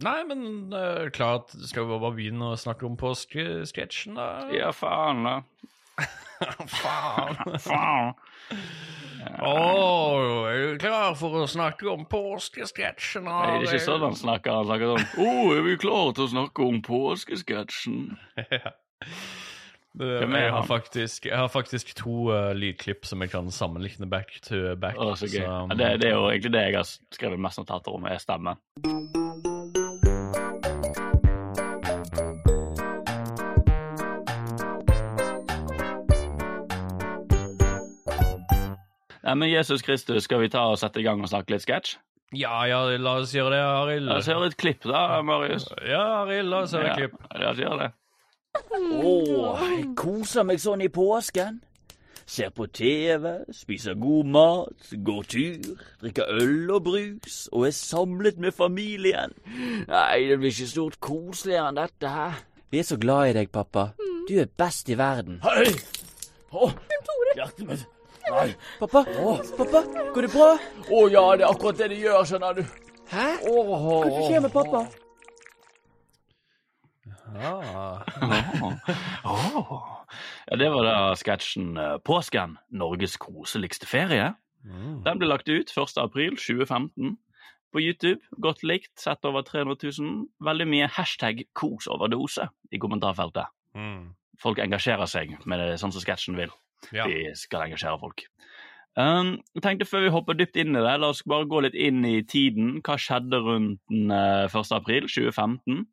Nei, men uh, klart Skal vi bare begynne å snakke om påskesketsjen, da? Ja, faen, da. Faen. Faen. Å, er du klar for å snakke om påskesketsjen? Nei, det er ikke sånn han snakker. Han snakker sånn Å, er vi klare til å snakke om påskesketsjen? Er jeg, har faktisk, jeg har faktisk to uh, lydklipp som jeg kan sammenligne back to back. Oh, så gøy. så- Ja, det, det er jo egentlig det jeg har skrevet mest notater om, er stemmen. Nei, men Jesus Kristus, skal vi ta og sette i gang og snakke litt sketsj? Ja, ja, la oss gjøre det, Arild. La oss høre et klipp, da, Marius. Ja, Arild, la oss høre et klipp. Ja, la oss gjøre det. Åh, jeg koser meg sånn i påsken. Ser på TV, spiser god mat, går tur, drikker øl og brus og er samlet med familien. Nei, det blir ikke stort koseligere enn dette her. Vi er så glad i deg, pappa. Du er best i verden. Hei! Å, hjertet mitt. Nei. Pappa, pappa, går det bra? Å ja, det er akkurat det det gjør, skjønner du. Hæ? Hva skjer med pappa? Ah. Åh. Ja, det var da sketsjen eh, Påsken, Norges koseligste ferie. Mm. Den ble lagt ut 1. april 2015 på YouTube. Godt likt, sett over 300 000. Veldig mye hashtag kosoverdose i kommentarfeltet. Mm. Folk engasjerer seg med det sånn som sketsjen vil. Ja. Vi skal engasjere folk. Um, jeg tenkte Før vi hopper dypt inn i det, la oss bare gå litt inn i tiden. Hva skjedde rundt den eh, 1. april 2015?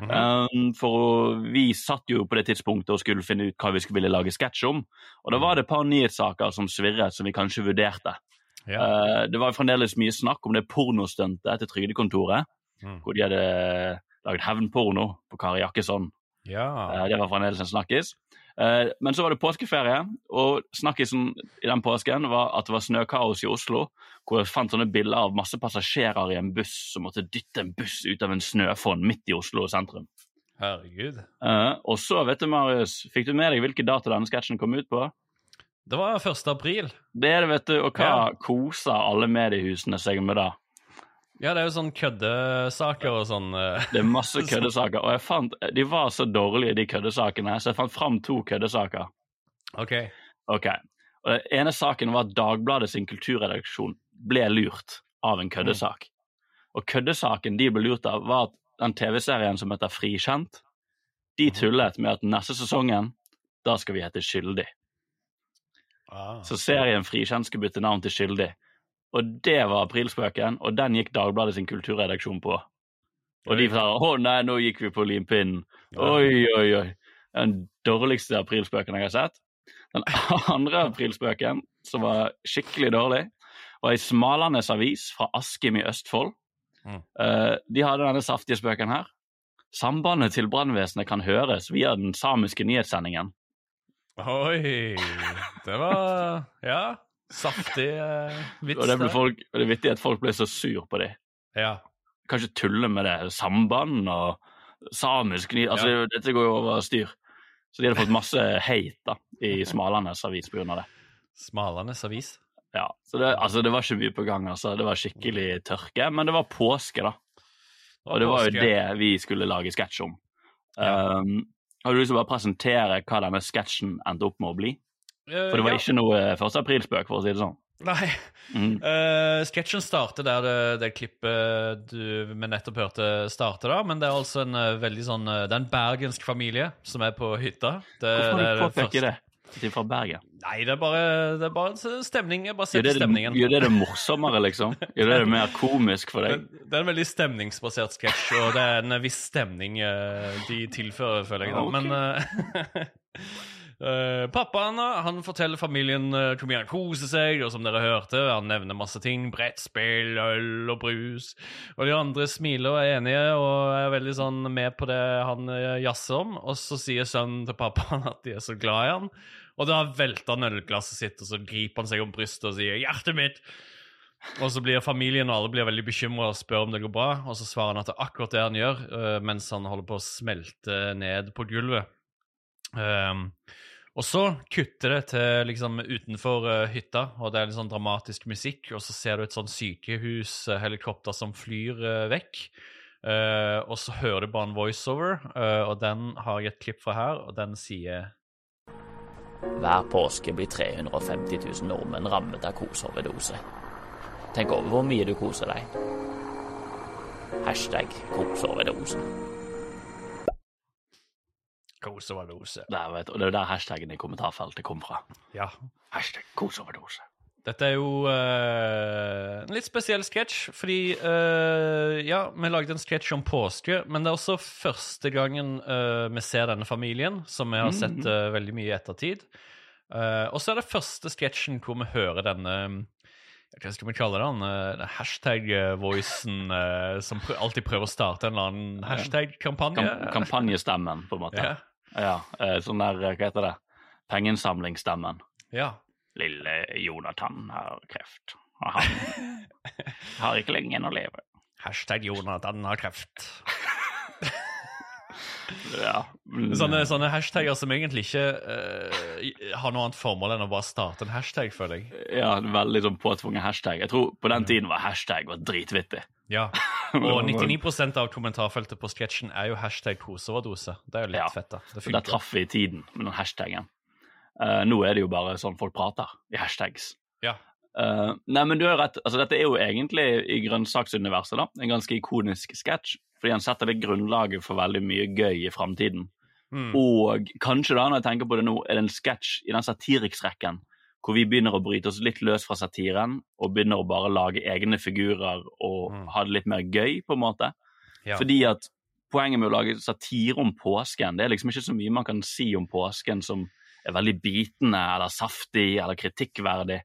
Mhm. Um, for Vi satt jo på det tidspunktet og skulle finne ut hva vi skulle ville lage sketsj om. Og da var det et par nyhetssaker som svirret, som vi kanskje vurderte. ja. Uh, det var fremdeles mye snakk om det pornostuntet til Trygdekontoret, Mm. hvor de hadde laget hevnporno på Kari Jakkesson. ja. Uh, Det var fremdeles en snakkis. Eh, Men så var det påskeferie, og snakkisen i den påsken var at det var snøkaos i Oslo, hvor jeg fant sånne bilder av masse passasjerer i en buss som måtte dytte en buss ut av en snøfonn midt i Oslo sentrum. Herregud. Eh, Og så, vet du, Marius, fikk du med deg hvilke dato denne sketsjen kom ut på? Det var 1. april. Det er det, vet du, og hva Ja. koser alle mediehusene seg med da? Ja, det er jo sånn køddesaker og sånn. eh. Det er masse køddesaker, og jeg fant, de var så dårlige, de køddesakene, så jeg fant fram to køddesaker. OK. Ok, og Den ene saken var at Dagbladet sin kulturredaksjon ble lurt av en køddesak. Og køddesaken de ble lurt av, var at den TV-serien som heter Frikjent, de tullet med at neste sesongen, da skal vi hete Skyldig. Ah. Så serien Frikjent skulle bytte navn til Skyldig. Og det var aprilspøken, og den gikk Dagbladet sin kulturredaksjon på. Og de sa å nei, nå gikk vi på limpinnen. Oi, oi, oi. Den dårligste aprilspøken jeg har sett. Den andre aprilspøken, som var skikkelig dårlig, var i Smalandes Avis fra Askim i Østfold. Mm. Uh, de hadde denne saftige spøken her. Sambandet til brannvesenet kan høres via den samiske nyhetssendingen. Oi. Det var Ja. Saftig uh, vits. Og det, ble folk, og det er vittig at folk ble så sur på det. Ja. Kan ikke tulle med det. Samband og samisk. Altså, Ja. Dette går jo over styr. Så de hadde fått masse hate da, i Smalandes Avis pga. det. Smalandes avis. Ja, så det, altså, det var ikke mye på gang. altså. Det var skikkelig tørke. Men det var påske, da. Og det var jo det vi skulle lage sketsj om. Ja. Um, har du lyst til å bare presentere hva denne sketsjen endte opp med å bli? Eh, For det var ja. ikke noe 1. aprilspøk, for å si det sånn. Nei. Mm. Uh, Sketsjen starter der det, det klippet du vi nettopp hørte starter, da. Men det er altså en uh, veldig sånn uh, Det er en bergensk familie som er på hytta. Det, Hvorfor det er du det det? De er fra Bergen? Nei, det er bare, det er bare stemning. Jeg bare Gjør setter det, det, stemningen. gjør det det morsommere, liksom? Gjør det det mer komisk for deg? det er en veldig stemningsbasert sketsj, og det er en viss stemning eh, de tilfører, føler jeg. da. Ok. Men eh, pappaen han forteller familien uh, hvor mye han koser seg, og som dere hørte, han nevner masse ting. Brettspill, øl og brus. Og de andre smiler og er enige og er veldig sånn med på det han uh, jazzer om. Og så sier sønnen til pappaen at de er så glad i han. Og da velter han ølglasset sitt, og så griper han seg om brystet og sier 'hjertet mitt'. Og så blir familien og alle blir veldig bekymra og spør om det går bra. Og så svarer han at det er akkurat det han gjør, mens han holder på å smelte ned på gulvet. Um, og så kutter det til liksom utenfor uh, hytta, og det er litt sånn dramatisk musikk. Og så ser du et sånn sykehushelikopter som flyr uh, vekk. Eh, og så hører du bare en voiceover, eh, og den har jeg et klipp fra her, og den sier Hver påske blir 350 000 nordmenn rammet av koseoverdose. Tenk over hvor mye du koser deg. Hashtag koseoverdose. Koseoverdose. Der, vet, og det er der hashtaggen i kommentarfeltet kom fra. Ja. Hashtag koseoverdose. Dette er jo uh, en litt spesiell sketsj, fordi uh, Ja, vi lagde en sketsj om påske, men det er også første gangen uh, vi ser denne familien, som vi har sett eh, veldig mye i ettertid. Og så er det første sketsjen hvor vi hører denne hva skal vi kalle eh, Hashtag-voicen eh, som alltid prøver å starte en eller annen hashtag-kampanje. Kamp kampanjestemmen, på en måte. Ja. Ja, eh, sånn der, hva heter det, pengeinnsamlingsstemmen. ja. Lille Jonathan har kreft, og han har ikke lenge igjen å leve. Hashtag Jonathan har kreft. Ja. Sånne, sånne hashtagger som egentlig ikke uh, har noe annet formål enn å bare starte en hashtag, føler jeg. ja, en veldig sånn påtvunget hashtag. Jeg tror på den tiden var hashtag var dritvittig. Ja. Og 99% av kommentarfeltet på sketsjen er jo hashtag koseoverdose. Det er jo litt Ja. fett, da. Det der traff vi i tiden med den hashtagen. Uh, nå er det jo bare sånn folk prater, i hashtags. Ja. Eh, nei, men du har rett. Altså, dette er jo egentlig i grønnsaksuniverset da, en ganske ikonisk sketsj. Fordi han setter det grunnlaget for veldig mye gøy i framtiden. Mm. Og kanskje da, når jeg tenker på det nå, er det en sketsj i den satiriksrekken hvor vi begynner å bryte oss litt løs fra satiren og begynner å bare lage egne figurer og Mm. ha det litt mer gøy, på en måte. Ja. Fordi at poenget med å lage satire om påsken, det er liksom ikke så mye man kan si om påsken som er veldig bitende eller saftig eller kritikkverdig.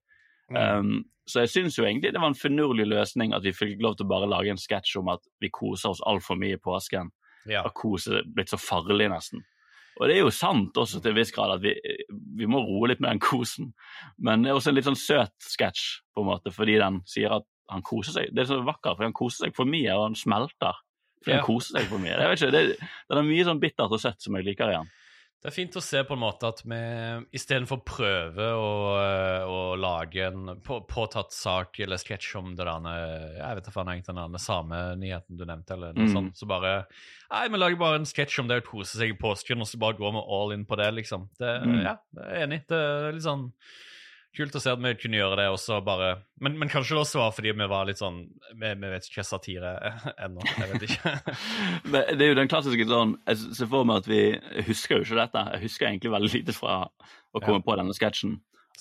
Mm. Um, så jeg syns jo egentlig det var en finurlig løsning at vi fikk lov til å bare lage en sketsj om at vi koser oss altfor mye i påsken. ja. At kose blitt så farlig, nesten. Og det er jo sant også til en viss grad at vi, vi må roe litt med den kosen. Men det er også en litt sånn søt sketsj, på en måte, fordi den sier at han koser seg. Det er så vakkert, for han koser seg for mye, og han smelter. For Ja. han koser seg for mye. Det, vet ikke, det, det er mye sånn bittert og søtt som jeg liker i han. Det er fint å se på en måte at vi istedenfor å prøve å, eh, å lage en på, påtatt sak eller sketsj om det der Jeg vet da faen egentlig den samme nyheten du nevnte, eller noe Mm. sånt, så bare Nei, vi lager bare en sketsj om det å kose seg i påsken, og så bare går vi all in på det, liksom. Det, Mm. Ja, jeg er enig. Det er litt sånn kult å se at vi kunne gjøre det, også, bare Men, men kanskje det også var fordi vi var litt sånn Vi, vi vet ikke hva satire er ennå. Jeg vet ikke. Men det er jo den klassiske sånn Jeg ser for meg at vi husker jo ikke dette. Jeg husker egentlig veldig lite fra å komme på denne sketsjen.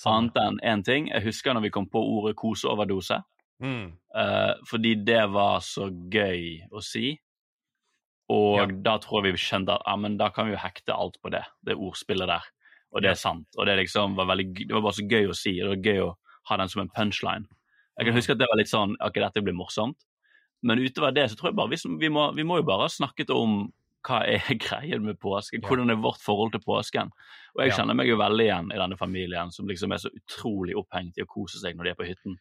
Annet enn én ting. Jeg husker når vi kom på ordet koseoverdose. Mm. Uh, fordi det var så gøy å si. Og Ja. da tror jeg vi kjente at ja, men da kan vi jo hekte alt på det, det ordspillet der. Og det er sant. Og det, liksom var veldig, det var bare så gøy å si. og Det var gøy å ha den som en punchline. Jeg kan huske at det var litt sånn Ok, dette blir morsomt. Men utover det så tror jeg bare vi, vi, må, vi må jo bare ha snakket om hva er greien med påsken? Hvordan er vårt forhold til påsken? Og jeg kjenner meg jo veldig igjen i denne familien som liksom er så utrolig opphengt i å kose seg når de er på hytten.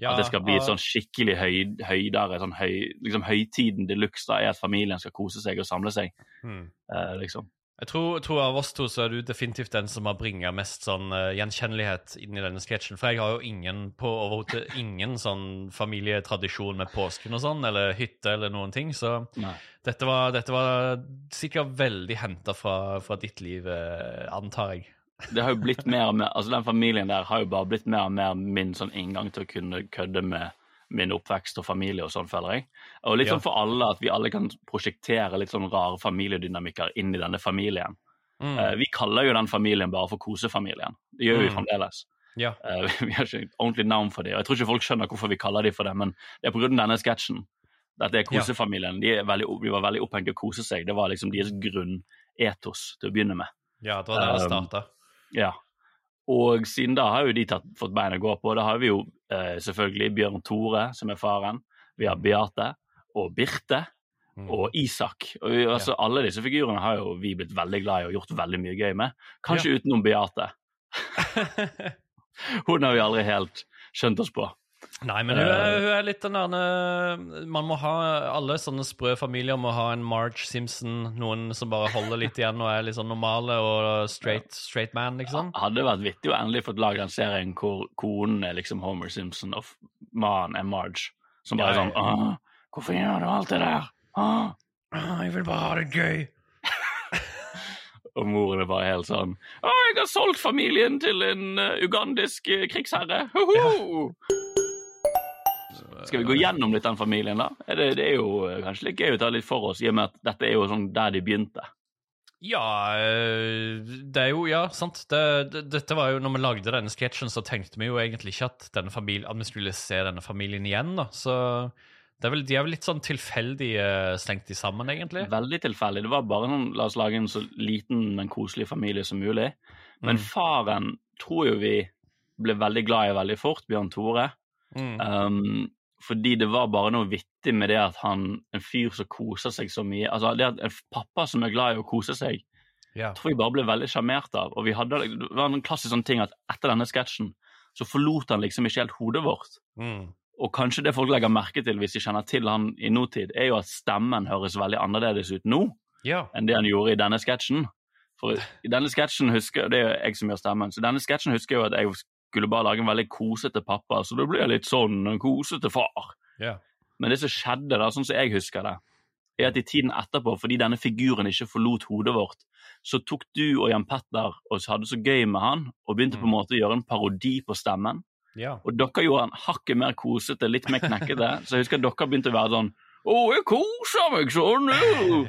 Ja, At det skal bli et sånn skikkelig høy, høydere, sånn høy, liksom høytiden de luxe er at familien skal kose seg og samle seg. mm. Uh, liksom. Jeg tror, tror av oss to så er du definitivt den som har bringa mest sånn uh, gjenkjennelighet inn i denne sketsjen. For jeg har jo ingen på overhodet ingen sånn familietradisjon med påsken og sånn, eller hytte eller noen ting. Så dette var, dette var sikkert veldig henta fra, fra ditt liv, uh, antar jeg. Det har jo blitt mer og mer, altså Den familien der har jo bare blitt mer og mer min sånn inngang til å kunne kødde med min oppvekst og familie og sånn, føler jeg. Og litt sånn for alle, at vi alle kan prosjektere litt sånn rare familiedynamikker inn i denne familien. Mm. Eh, vi kaller jo den familien bare for kosefamilien. Det gjør vi Mm. fremdeles. ja. Eh, vi har ikke ordentlig navn for dem. og jeg tror ikke folk skjønner hvorfor vi kaller dem for det, men det er av denne sketsjen. Dette er kosefamilien. De, er veldig, de var veldig opphengt i å kose seg. Det var liksom deres grunnetos til å begynne med. ja, det var der det Um, starta. Ja. Og siden da har jo de tatt, fått bein å gå på. Da har vi jo eh, selvfølgelig Bjørn Tore, som er faren. Vi har Beate og Birte Mm. og Isak. Og vi, altså, Alle disse figurene har jo vi blitt veldig glad i og gjort veldig mye gøy med. Kanskje utenom Beate. Hun har vi aldri helt skjønt oss på. Nei, men hun er, hun er litt den der Man må ha Alle sånne sprø familier må ha en Marge Simpson, noen som bare holder litt igjen og er litt sånn normale og straight, straight man, liksom. Hadde vært vittig å endelig fått lagd en serien hvor konen er liksom Homer Simpson og mannen er Marge. Som bare Ja, er sånn ja, Åh, hvorfor gjør du alt det der? Ah, «Ah, Jeg vil bare ha det gøy. Og moren er bare helt sånn Å, jeg har solgt familien til en ugandisk ugandisk Ho krigsherre! Hoho! Skal vi gå gjennom litt den familien, da? Det, det er jo eh, kanskje litt gøy å ta litt for oss, i og med at dette er jo sånn der de begynte. Ja, eh, det er jo Ja, sant. Det, det, dette var jo Når vi lagde denne sketsjen, så tenkte vi jo egentlig ikke at, denne familien, at vi skulle se denne familien igjen, da. Så det er vel, de er vel litt sånn tilfeldig eh, slengt i sammen, egentlig. Veldig tilfeldig. Det var bare sånn La oss lage en så liten, men koselig familie som mulig. Men Mm. faren tror jo vi ble veldig glad i veldig fort, Bjørn Tore. Mm. Um, fordi det var bare noe vittig med det at han, en fyr som koser seg så mye Altså det at en pappa som er glad i å kose seg, Ja. tror jeg bare ble veldig sjarmert av. Og vi hadde, det var en klassisk sånn ting at etter denne sketsjen så forlot han liksom ikke helt hodet vårt. Mm. Og kanskje det folk legger merke til hvis de kjenner til han i nåtid, er jo at stemmen høres veldig annerledes ut nå ja. enn det han gjorde i denne sketsjen. For i denne sketsjen husker Det er jo jeg som gjør stemmen, så denne sketsjen husker jeg jo at jeg skulle bare lage en veldig kosete pappa, så det ble litt sånn en kosete far. Yeah. Men det som skjedde, da, sånn som jeg husker det, er at i tiden etterpå, fordi denne figuren ikke forlot hodet vårt, så tok du og Jan Petter og hadde så gøy med han, og begynte på en måte å gjøre en parodi på stemmen. Yeah. Og dere gjorde han hakket mer kosete, litt mer knekkete. Så jeg husker at dere begynte å være sånn Å, jeg koser meg sånn!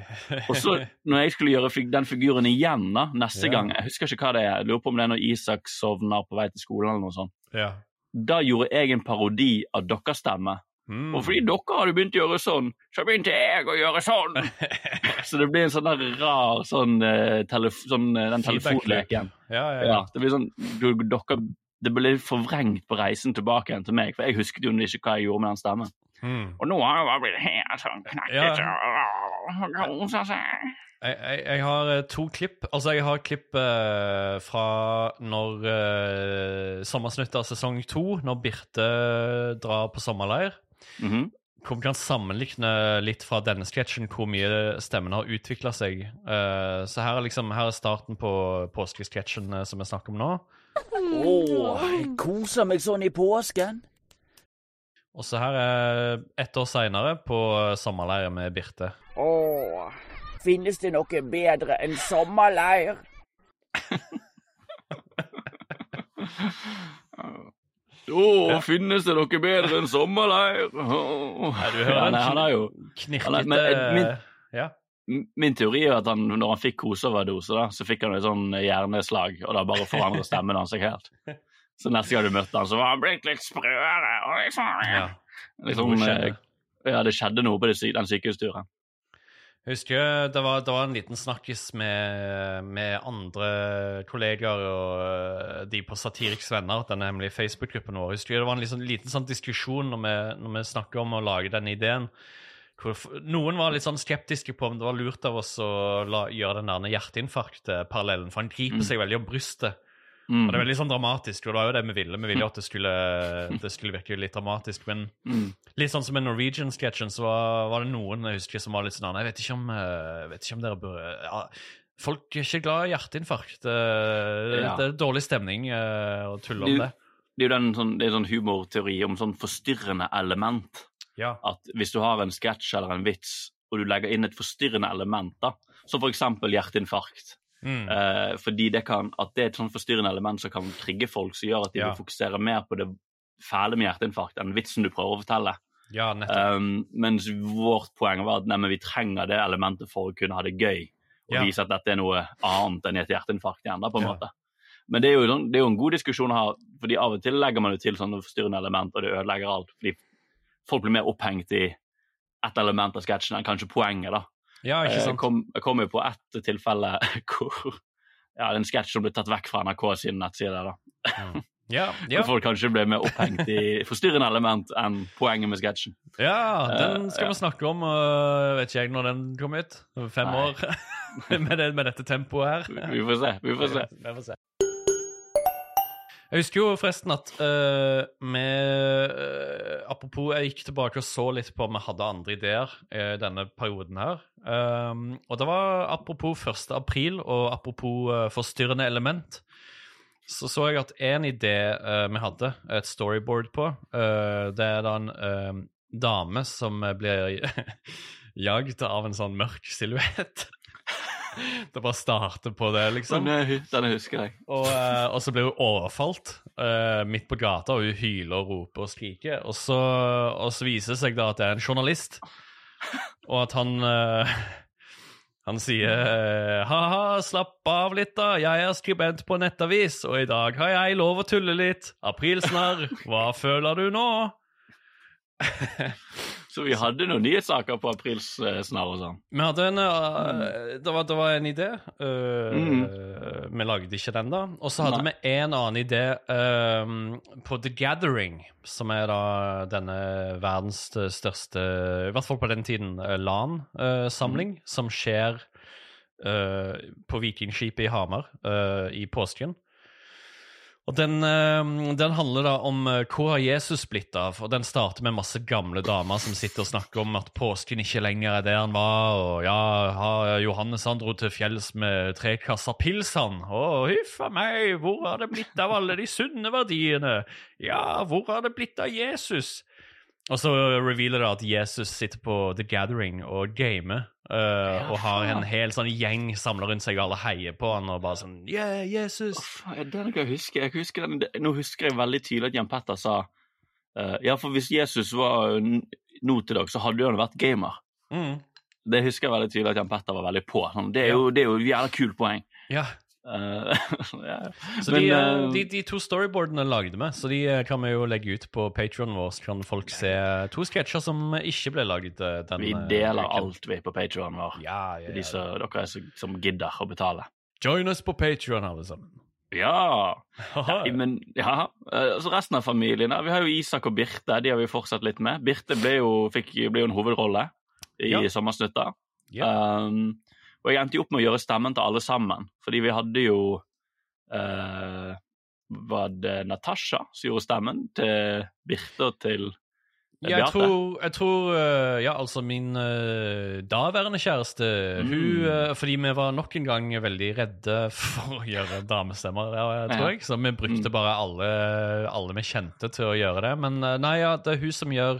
Og så, når jeg skulle gjøre den figuren igjen da, neste Ja. gang Jeg husker ikke hva det er. Jeg lurer på om det er når Isak sovner på vei til skolen eller noe sånt. ja. Da gjorde jeg en parodi av deres stemme. Mm. Og fordi dere hadde begynt å gjøre sånn, så begynte jeg å gjøre sånn. Så det blir en sånn der rar sånn, uh, telef sånn uh, den telefonleken. ja, ja, Ja, ja. det blir sånn du, dere, Det ble litt forvrengt på reisen tilbake igjen til meg, for jeg husket jo ikke hva jeg gjorde med den stemmen. Mm. Og nå har jeg bare blitt helt sånn knekkete og koser seg. Jeg, jeg, jeg har eh, to klipp. Altså, jeg har klipp eh, fra når eh, sommersnuttet av sesong to, når Birte drar på sommerleir. Mhm. Hvor vi kan sammenligne litt fra denne sketsjen hvor mye stemmen har utvikla seg. Eh, så her er liksom, her er starten på påskesketsjen eh, som vi snakker om nå. Å, jeg koser meg sånn i påsken. Og så her er ett år seinere på sommerleir med Birte. Å, finnes det noe bedre enn sommerleir? Å, finnes det noe bedre enn sommerleir? Nei, du hører Ja, nei, han har jo knirkete men, eh, Ja. Min teori er at han, når han fikk koseoverdose, da, så fikk han et sånn hjerneslag, og da bare forandret stemmen hans seg helt. Så neste gang du møtte han, så var han blitt litt sprøere. Og liksom, ja. liksom, eh, ja, det skjedde noe på den sykehusturen. Jeg husker det var, det var en liten snakkis med, med andre kollegaer og øh, de på Satiriks venner, denne hemmelige Facebook-gruppen vår. Jeg husker det var en liten, liten sånn diskusjon når vi, når vi snakker om å lage denne ideen. Noen var litt sånn skeptiske på om det var lurt av oss å la, gjøre den der hjerteinfarkt-parallellen, for han griper Mm. seg veldig om brystet. Mm. Og det er veldig sånn dramatisk, og det var jo det vi ville. Vi ville jo at det skulle, det skulle virke litt dramatisk, men Mm. Litt sånn som i Norwegian-sketsjen, så var, var det noen jeg husker som var litt sånn Jeg vet ikke om, eh, vet ikke om dere bør ja, Folk er ikke glad i hjerteinfarkt. Det, Ja. Det er dårlig stemning eh, å tulle om det. Det er jo den, sånn, det er sånn humorteori om sånn forstyrrende element. Ja. At hvis du har en sketsj eller en vits, og du legger inn et forstyrrende element, da, som eksempel hjerteinfarkt, Mm. Eh, fordi det kan, at det er et sånt forstyrrende element som kan trigge folk, som gjør at de Ja. vil fokusere mer på det fæle med hjerteinfarkt enn vitsen du prøver å fortelle. ja. Um, mens vårt poeng var at nei, vi trenger det elementet for å kunne ha det gøy. Og Ja. vise at dette er noe annet enn et hjerteinfarkt igjen, da, på en måte. Men det er, jo, sånn- det er jo en god diskusjon å ha, fordi av og til legger man jo til sånne forstyrrende element, og det ødelegger alt. Fordi folk blir mer opphengt i ett element av sketsjen enn kanskje poenget, da. ja, ikke Jeg sant? kom, jeg kom jo på ett tilfelle hvor ja, en sketsj som ble tatt vekk fra NRK sin nettside. da. Mm. Ja, ja. Folk kanskje ble mer opphengt i forstyrrende element enn poenget med sketsjen. ja, den Eh, skal uh, vi snakke om. uh, vet ikke jeg når den kom ut. Fem Nei. år. med, det, med dette tempoet her. Vi får se. vi får se. Vi får se. Jeg husker jo forresten at uh, eh, Apropos, jeg gikk tilbake og så litt på om vi hadde andre ideer i denne perioden her. Um, og det var apropos 1. april og apropos eh, forstyrrende element. Så så jeg at en idé eh, vi hadde et storyboard på, eh, det er da en eh, dame som blir jagd av en sånn mørk silhuett. Det bare starter på det, liksom. Den, husker jeg. Og, eh, og så blir hun overfalt uh, midt på gata, og hun hyler og roper og skriker. Og så, og så viser det seg da at det er en journalist, og at han uh, Han sier ha-ha, slapp av litt, da. Jeg er skribent på nettavis, og i dag har jeg lov å tulle litt. Aprilsnarr, hva føler du nå? Så vi hadde noen nyhetssaker på aprilsnarr og sånn. Vi hadde en uh, det, var, det var en idé. eh, Vi lagde ikke den, da. Og så hadde Nei. vi en annen idé uh, på The Gathering, som er da denne verdens største, i hvert fall på den tiden, eh, LAN-samling, som skjer eh, på Vikingskipet i Hamar eh, i påsken. Og den, eh, den handler da om eh, hvor har Jesus blitt av, og den starter med masse gamle damer som sitter og snakker om at påsken ikke lenger er det han var, og ja, ha- Johannes han dro til fjells med tre kasser pils han, å huff a meg, hvor har det blitt av alle de sunne verdiene? Ja, hvor har det blitt av Jesus? Og så revealer det at Jesus sitter på The Gathering og gamer, eh, og har en hel sånn gjeng samla rundt seg, og alle heier på han og bare sånn Yeah, Jesus! Oh, ja, er noe jeg husker. Jeg husker den, nå husker jeg veldig tydelig at Jan Petter sa uh, Ja, for hvis Jesus var nå til dags, så hadde han vært gamer. Mm. Det husker jeg veldig tydelig at Jan Petter var veldig på. Sånn, Det er jo, det er jo et jævla kult poeng. Ja. Ja. Så Men, de, eh, eh, de, de to storyboardene lagde vi, så de eh, kan vi jo legge ut på Patreon vår. Så kan folk se to sketsjer som ikke ble den Vi deler uken. alt vi på Patreon vår. Ja, ja, De som, dere er som, som gidder å betale. Join us på Patreon, alle sammen. Ja! ja, men ja, altså resten av familien Vi har jo Isak og Birte, de har vi fortsatt litt med. Birte ble jo, fikk, ble jo en hovedrolle i Ja. Sommersnutta. Ja. Um, og jeg endte jo opp med å gjøre stemmen til alle sammen, fordi vi hadde jo eh, Var det Natasha som gjorde stemmen til Birte og til eh, Jeg tror, jeg tror eh, Ja, altså min eh, daværende kjæreste Mm. Hun eh, Fordi vi var nok en gang veldig redde for å gjøre damestemmer, ja, tror Ja. jeg. Så vi brukte Mm. bare alle, alle vi kjente til å gjøre det. Men nei, ja, det er hun som gjør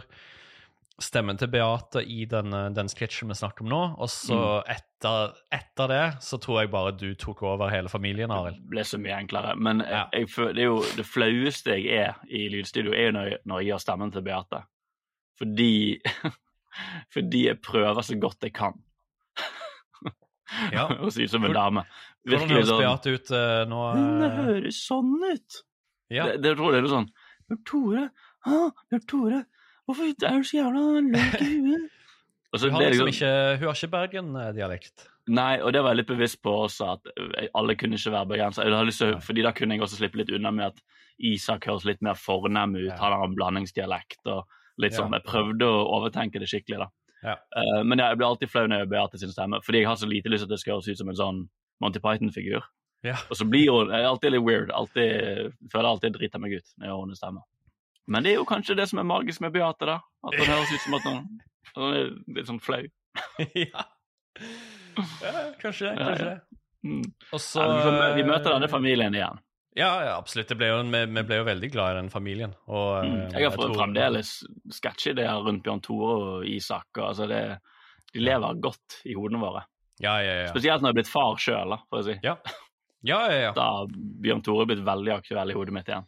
stemmen til Beate i den, eh, den sketsjen vi snakker om nå. Og så Mm. etter, etter det så tror jeg bare du tok over hele familien, Arild. Det ble så mye enklere. Men Ja. jeg, det er jo det flaueste jeg er i lydstudio, er jo når jeg, når jeg gjør stemmen til Beate. Fordi Fordi jeg prøver så godt jeg kan Ja. å si som en dame. dame. Hvordan Virkelig høres sånn Beate ut uh, nå? Hun eh? høres sånn ut! Ja. Det, det tror jeg det er sånn Bjørn Tore, Bjørn Tore, hvorfor er du så jævla løk i huet? Og så Hun har, liksom liksom- ikke, hun har ikke Bergen-dialekt. Nei, og det var jeg litt bevisst på også, at eh, alle kunne ikke være Nei. Fordi da kunne jeg også slippe litt unna med at Isak høres litt mer fornem ut, Ja. han har en blandingsdialekt og litt Ja. sånn. Jeg prøvde å overtenke det skikkelig, da. Ja. Uh, men ja, jeg blir alltid flau når jeg ber til sin stemme, fordi jeg har så lite lyst til at det skal høres ut som en sånn Monty Python-figur. Ja. Og så blir hun jeg er alltid litt weird. Alltid, føler alltid jeg driter meg ut når jeg hører hennes stemme. Men det er jo kanskje det som er magisk med Beate, da. At hun høres ut som at hun er litt sånn flau. ja. ja. Kanskje det. Kanskje det. Mm. Og så Ja, vi, får, vi møter denne familien igjen. Ja, ja absolutt. Jo vi, vi ble jo veldig glad i den familien. Og, Mm. eh, Jeg har fått tror- fremdeles sketsjideer rundt Bjørn Tore og Isak. Og, altså det, de lever godt i hodene våre. Ja, ja, ja. Spesielt når jeg er blitt far sjøl, for å si. Ja, ja, ja. ja. Da har Bjørn Tore blitt veldig aktuell i hodet mitt igjen.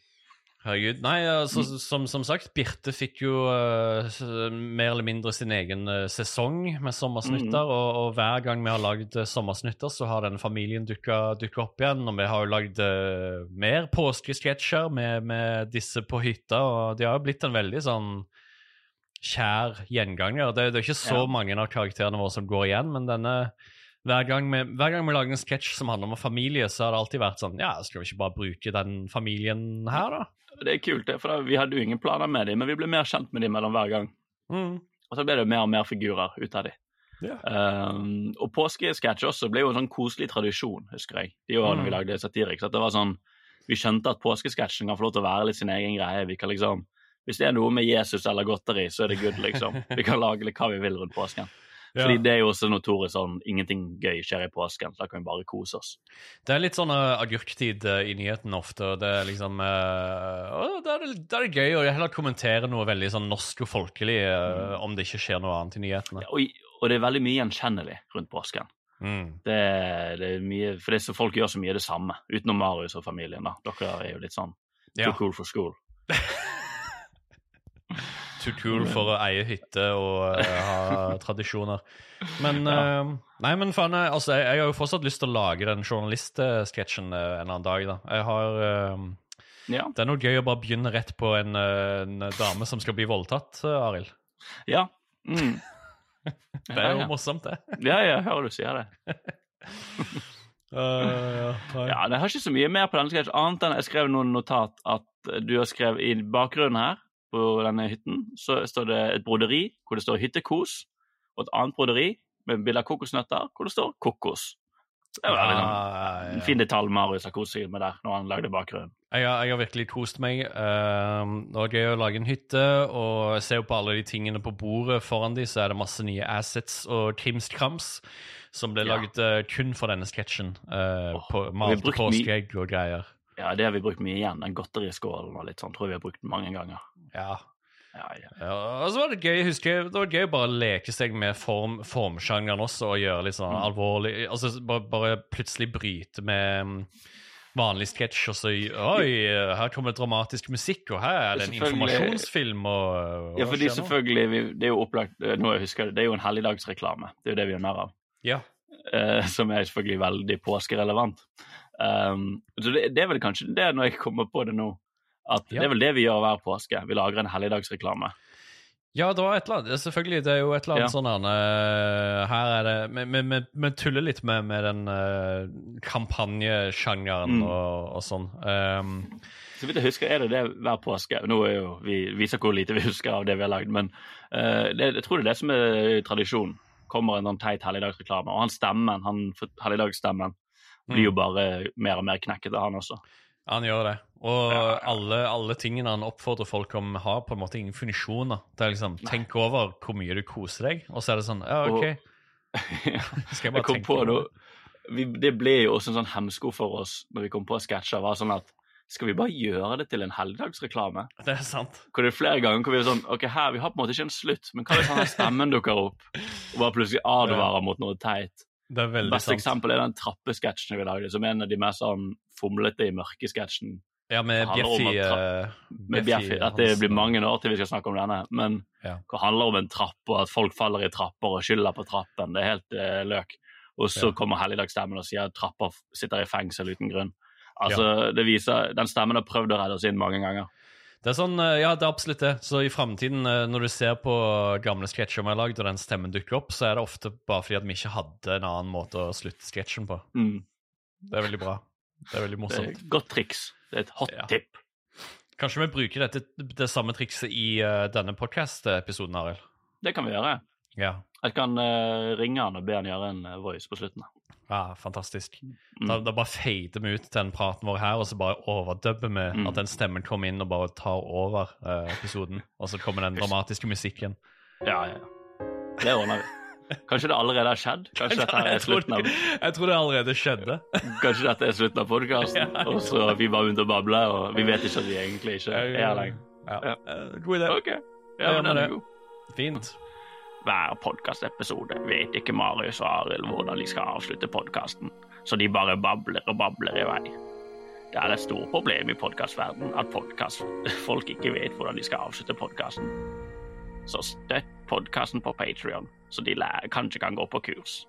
Herregud. Nei, altså, Mm. som, som sagt, Birte fikk jo uh, mer eller mindre sin egen uh, sesong med sommersnutter, Mm. og, og hver gang vi har lagd uh, sommersnutter, så har den familien dukka, opp igjen, og vi har jo lagd mer påskesketsjer med, med disse på hytta, og de har jo blitt en veldig sånn kjær gjenganger. Det, det er ikke så Ja. mange av karakterene våre som går igjen, men denne hver gang, vi, hver gang vi lager en sketsj som handler om familie, så har det alltid vært sånn Ja, skal vi ikke bare bruke den familien her, da? Det er kult, det, for vi hadde jo ingen planer med dem, men vi ble mer kjent med dem mellom hver gang. Mm. Og så ble det jo mer og mer figurer ut av dem. Yeah. Um, og påskesketsj også ble jo en sånn koselig tradisjon, husker jeg. De årene Mm. vi lagde satirik, At det var sånn Vi skjønte at påskesketsjen kan få lov til å være litt sin egen greie. Vi kan liksom Hvis det er noe med Jesus eller godteri, så er det good, liksom. Vi kan lage litt hva vi vil rundt påsken. Fordi det er jo også notorisk sånn ingenting gøy skjer i påsken, så da kan vi bare kose oss. Det er litt sånn uh, agurktid uh, i nyhetene ofte, og det er liksom uh, da, er det, er det gøy å heller kommentere noe veldig sånn norsk og folkelig uh, om det ikke skjer noe annet i nyhetene. Ja, og, og det er veldig mye gjenkjennelig rundt påsken. Mm. Det, det er mye, for det er så folk gjør så mye det samme, utenom Marius og familien. da. Dere er jo litt sånn Ja. too cool for school. Too cool for å eie hytte og uh, ha tradisjoner. Men uh, Nei, men faen, jeg- altså, jeg, jeg har jo fortsatt lyst til å lage den journalistsketsjen eh, en eller annen dag, da. Jeg har Ja. Det er noe gøy å bare begynne rett på en, en dame som skal bli voldtatt, Arild. Ja. Mm. Det er jo ja, morsomt, det. ja, ja, hører du sier det. Uh, Ja, Det har ikke så mye mer på denne sketsjen, annet enn jeg skrev noen notat at du har skrevet i bakgrunnen her på denne hytten, så står det et broderi hvor det står hyttekos, og et annet broderi med bilde av kokosnøtter hvor det står 'kokos'. Det var liksom en fin detalj Marius har kost seg med der når han lagde bakgrunnen. Jeg jeg har virkelig kost meg. Um, det var gøy å lage en hytte, og jo på alle de tingene på bordet foran de, så er det masse nye assets og krimskrams som ble Ja. laget eh, kun for denne sketsjen. Uh, Åh, på malt har malte påskeegg og greier. Ja, det har vi brukt mye igjen. Den godteriskålen og litt sånn tror jeg vi har brukt den mange ganger. Ja. Ja, ja. ja. Og så var det gøy, husker det var gøy å bare leke seg med form, formsjangeren også, og gjøre litt sånn Mm. alvorlig Altså bare, bare plutselig bryte med mm, vanlig sketsj, og så Oi, her kommer det dramatisk musikk, og her er det en informasjonsfilm, og ja fordi selvfølgelig, vi, det er jo opplagt eh, nå jeg husker det, det er jo en helligdagsreklame. Det er jo det vi gjør narr av. Ja. eh, som er selvfølgelig veldig påskerelevant. Um, så det, det er vel kanskje det når jeg kommer på det nå, at Ja. det er vel det vi gjør hver påske. Vi lager en helligdagsreklame. Ja, det var et eller annet. Selvfølgelig, det er jo et eller annet Ja. sånn her eh, Her er det Vi- tuller litt med, med den uh, kampanjesjangeren Mm. og, og sånn. Um, Så vidt jeg husker, er det det hver påske. Nå er jo, Vi viser hvor lite vi husker av det vi har lagd, men uh, det, jeg tror det er det som er tradisjon. Kommer en sånn teit helligdagsreklame. Og han stemmen, han helligdagsstemmen, blir jo Mm. bare mer og mer knekkete, han også. han gjør det. Og Ja, ja. Alle, alle tingene han oppfordrer folk om, har på en måte ingen funksjoner. Det er liksom Tenk over hvor mye du koser deg, og så er det sånn Ja, Og- OK. Skal jeg bare Jeg kom tenke på det? vi, Det ble jo også en sånn hemsko for oss når vi kom på sketsjer. var sånn at Skal vi bare gjøre det til en helligdagsreklame? Det er sant. Hvor det er flere ganger hvor vi er sånn Ok, her, vi har på en måte ikke en slutt, men hva hvis denne stemmen dukker opp og bare plutselig advarer mot noe teit? Det er Beste sant. eksempel er den trappesketsjen vi lagde, som er en av de mest sånn fomlete i mørke-sketsjen. Ja, med Bjeffi eh, Med Bjeffi. At det blir mange år til vi skal snakke om denne. Men Ja. det handler om en trapp, og at folk faller i trapper og skylder på trappen. Det er helt uh, løk. Og så Ja. kommer helligdagsstemmen og sier at trapper sitter i fengsel uten grunn. Altså, det viser, Den stemmen har prøvd å redde oss inn mange ganger. Det er sånn, eh, ja, det er absolutt det. Så i framtiden, eh, når du ser på gamle sketsjer vi har lagd, og den stemmen dukker opp, så er det ofte bare fordi at vi ikke hadde en annen måte å slutte sketsjen på. Mm. Det er veldig bra. Det er veldig Det er morsomt. et godt triks. Det er et hot Ja. tip. Kanskje vi bruker dette, det samme trikset i uh, denne podkast-episoden, Arild? Det kan vi gjøre. Ja. Jeg kan uh, ringe han og be han gjøre en voice på slutten. Ja, fantastisk. Mm. Da, da bare fader vi ut den praten vår her, og så bare overdubber vi Mm. at den stemmen kommer inn og bare tar over uh, episoden. Og så kommer den dramatiske musikken. Ja, ja. Det ordner vi. Kanskje det allerede har skjedd? Kanskje dette er slutten av, jeg tror det allerede skjedde. kanskje dette er slutten av podkasten, Ja. og så vi bare begynte å bable, og vi vet ikke at vi egentlig ikke er her lenger. Ja. Eh, God idé. Okay. Ja, men den er god. Fint. Hver podkastepisode vet ikke Marius og Arild hvordan de skal avslutte podkasten, så de bare babler og babler i vei. Det er et stort problem i podkastverdenen at podkastfolk ikke vet hvordan de skal avslutte podkasten. Så støtt podkasten på Patrion, så de lærer, kanskje kan gå på kurs.